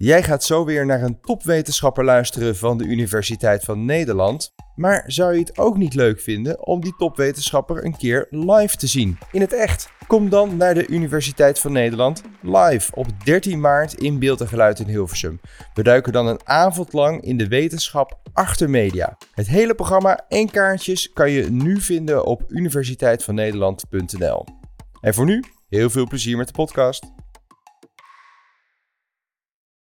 Jij gaat zo weer naar een topwetenschapper luisteren van de Universiteit van Nederland. Maar zou je het ook niet leuk vinden om die topwetenschapper een keer live te zien? In het echt. Kom dan naar de Universiteit van Nederland live op 13 maart in Beeld en Geluid in Hilversum. We duiken dan een avond lang in de wetenschap achter media. Het hele programma en kaartjes kan je nu vinden op universiteitvannederland.nl. En voor nu, heel veel plezier met de podcast.